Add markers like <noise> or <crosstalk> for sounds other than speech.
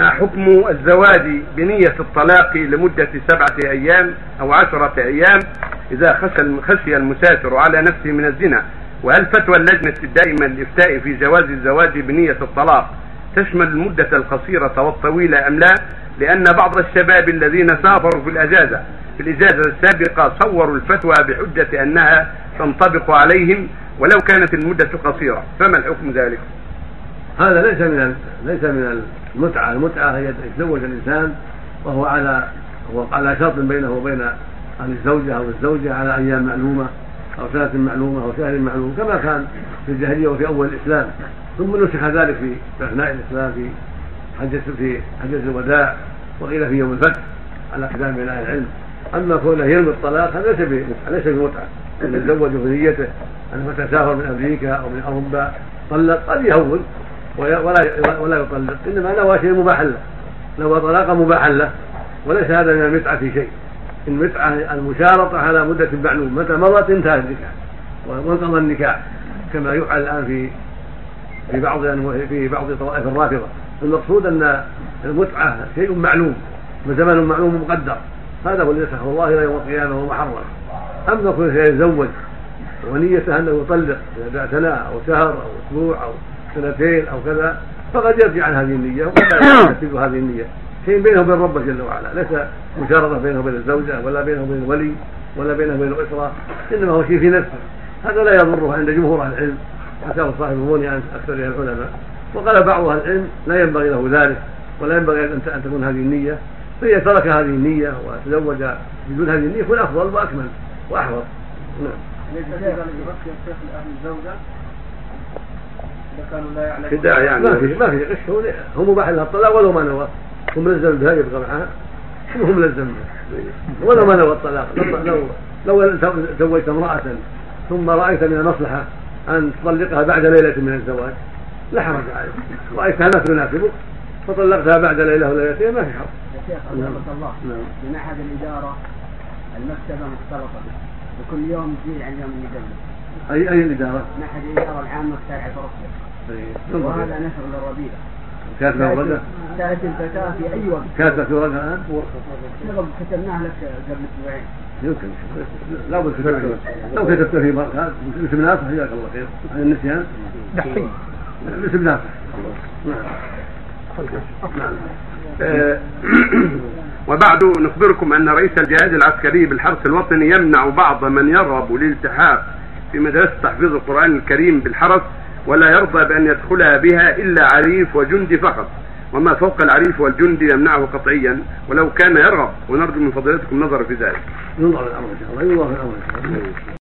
حكم الزواج بنية الطلاق لمدة سبعة أيام أو عشرة أيام إذا خشى خشي المسافر على نفسه من الزنا. وهل فتوى اللجنة الدائمة للإفتاء في جواز الزواج بنية الطلاق تشمل المدة القصيرة والطويلة أم لا؟ لأن بعض الشباب الذين سافروا في الأجازة في الإجازة السابقة صوروا الفتوى بحجة أنها تنطبق عليهم ولو كانت المدة قصيرة. فما الحكم ذلك؟ هذا ليس من ليس من المتعة، المتعة هي يتزوج الإنسان وهو على هو على شرط بينه وبين الزوجة أو الزوجة على أيام معلومة أو سنة معلومة أو شهر معلوم كما كان في الجاهلية وفي أول الإسلام. ثم نسخ ذلك في أثناء الإسلام في حجة في حجة الوداع وقيل في يوم الفتح على كلام من أهل العلم. أما كونه يرمي الطلاق هذا ليس ليس بمتعة. أن يتزوج بنيته أنه متى سافر من أمريكا أو من أوروبا طلق قد يهون. ولا ولا يطلق. إنما نوى شيء مباح له نوى طلاقا مباحا له وليس هذا من المتعة في شيء. المتعة المشارطة على مدة معلوم متى مضت انتهى النكاح. وانقضى النكاح. كما يفعل الآن في في بعض في بعض طوائف الرافضة. المقصود أن المتعة شيء معلوم. وزمن معلوم مقدر. هذا هو الذي يسخر الله إلى يوم القيامة وهو محرم. أما كل يتزوج. ونيته أنه يطلق. إذا سنه أو شهر أو أسبوع أو سنتين أو كذا فقد يرجع عن هذه النية وقد <coughs> لا ينفذ هذه النية. شيء بينه وبين ربه جل وعلا ليس مشارطة بينه وبين الزوجة ولا بينه وبين الولي ولا بينه وبين الأسرة إنما هو شيء في نفسه. هذا لا يضره عند جمهور أهل العلم حكاه صاحب المغني عن أكثر العلماء. وقال بعض أهل العلم لا ينبغي له ذلك ولا ينبغي أن تكون هذه النية. فإذا ترك هذه النية وتزوج بدون هذه النية يكون أفضل وأكمل وأحوط. نعم. الشيخ لأهل الزوجة اذا كانوا لا يعلمون. يعني. ما في ما في غش هو هو مباح لها الطلاق ولو ما نوى. هو ملزم بها يبقى معها. هو ملزم بها. ولو ما نوى الطلاق. لو لو زوجت امرأة ثم رأيت من المصلحة أن تطلقها بعد ليلة من الزواج لا حرج عليك. رأيتها لا تناسبك فطلقتها بعد ليلة وليلتين ما في حرج. يا شيخ نعم. الله. نعم. في معهد الإدارة المكتبة مختلطة. وكل يوم تزيد عن يوم يدلس اي أي الإدارة؟ معهد الاداره العامه في شارع طيب وهذا نشر للربيع. كاتبه ورقه؟ تاتي الفتاة في أي وقت. كاتبه في ورقه الآن؟ نعم كتبناه لك قبل أسبوعين. يمكن. لا بد كتبت لو كتبت في اسم ناصح جزاك الله خير. عن النسيان؟ دحين. اسم ناصح نعم. نعم <clears throat> وبعد نخبركم أن رئيس الجهاز العسكري بالحرس الوطني يمنع بعض من يرغب للالتحاق في مدرسة تحفيظ القرآن الكريم بالحرس ولا يرضى بأن يدخلها بها إلا عريف وجندي فقط وما فوق العريف والجندي يمنعه قطعيا ولو كان يرغب ونرجو من فضيلتكم النظر في ذلك. الله الأمر إن شاء الله.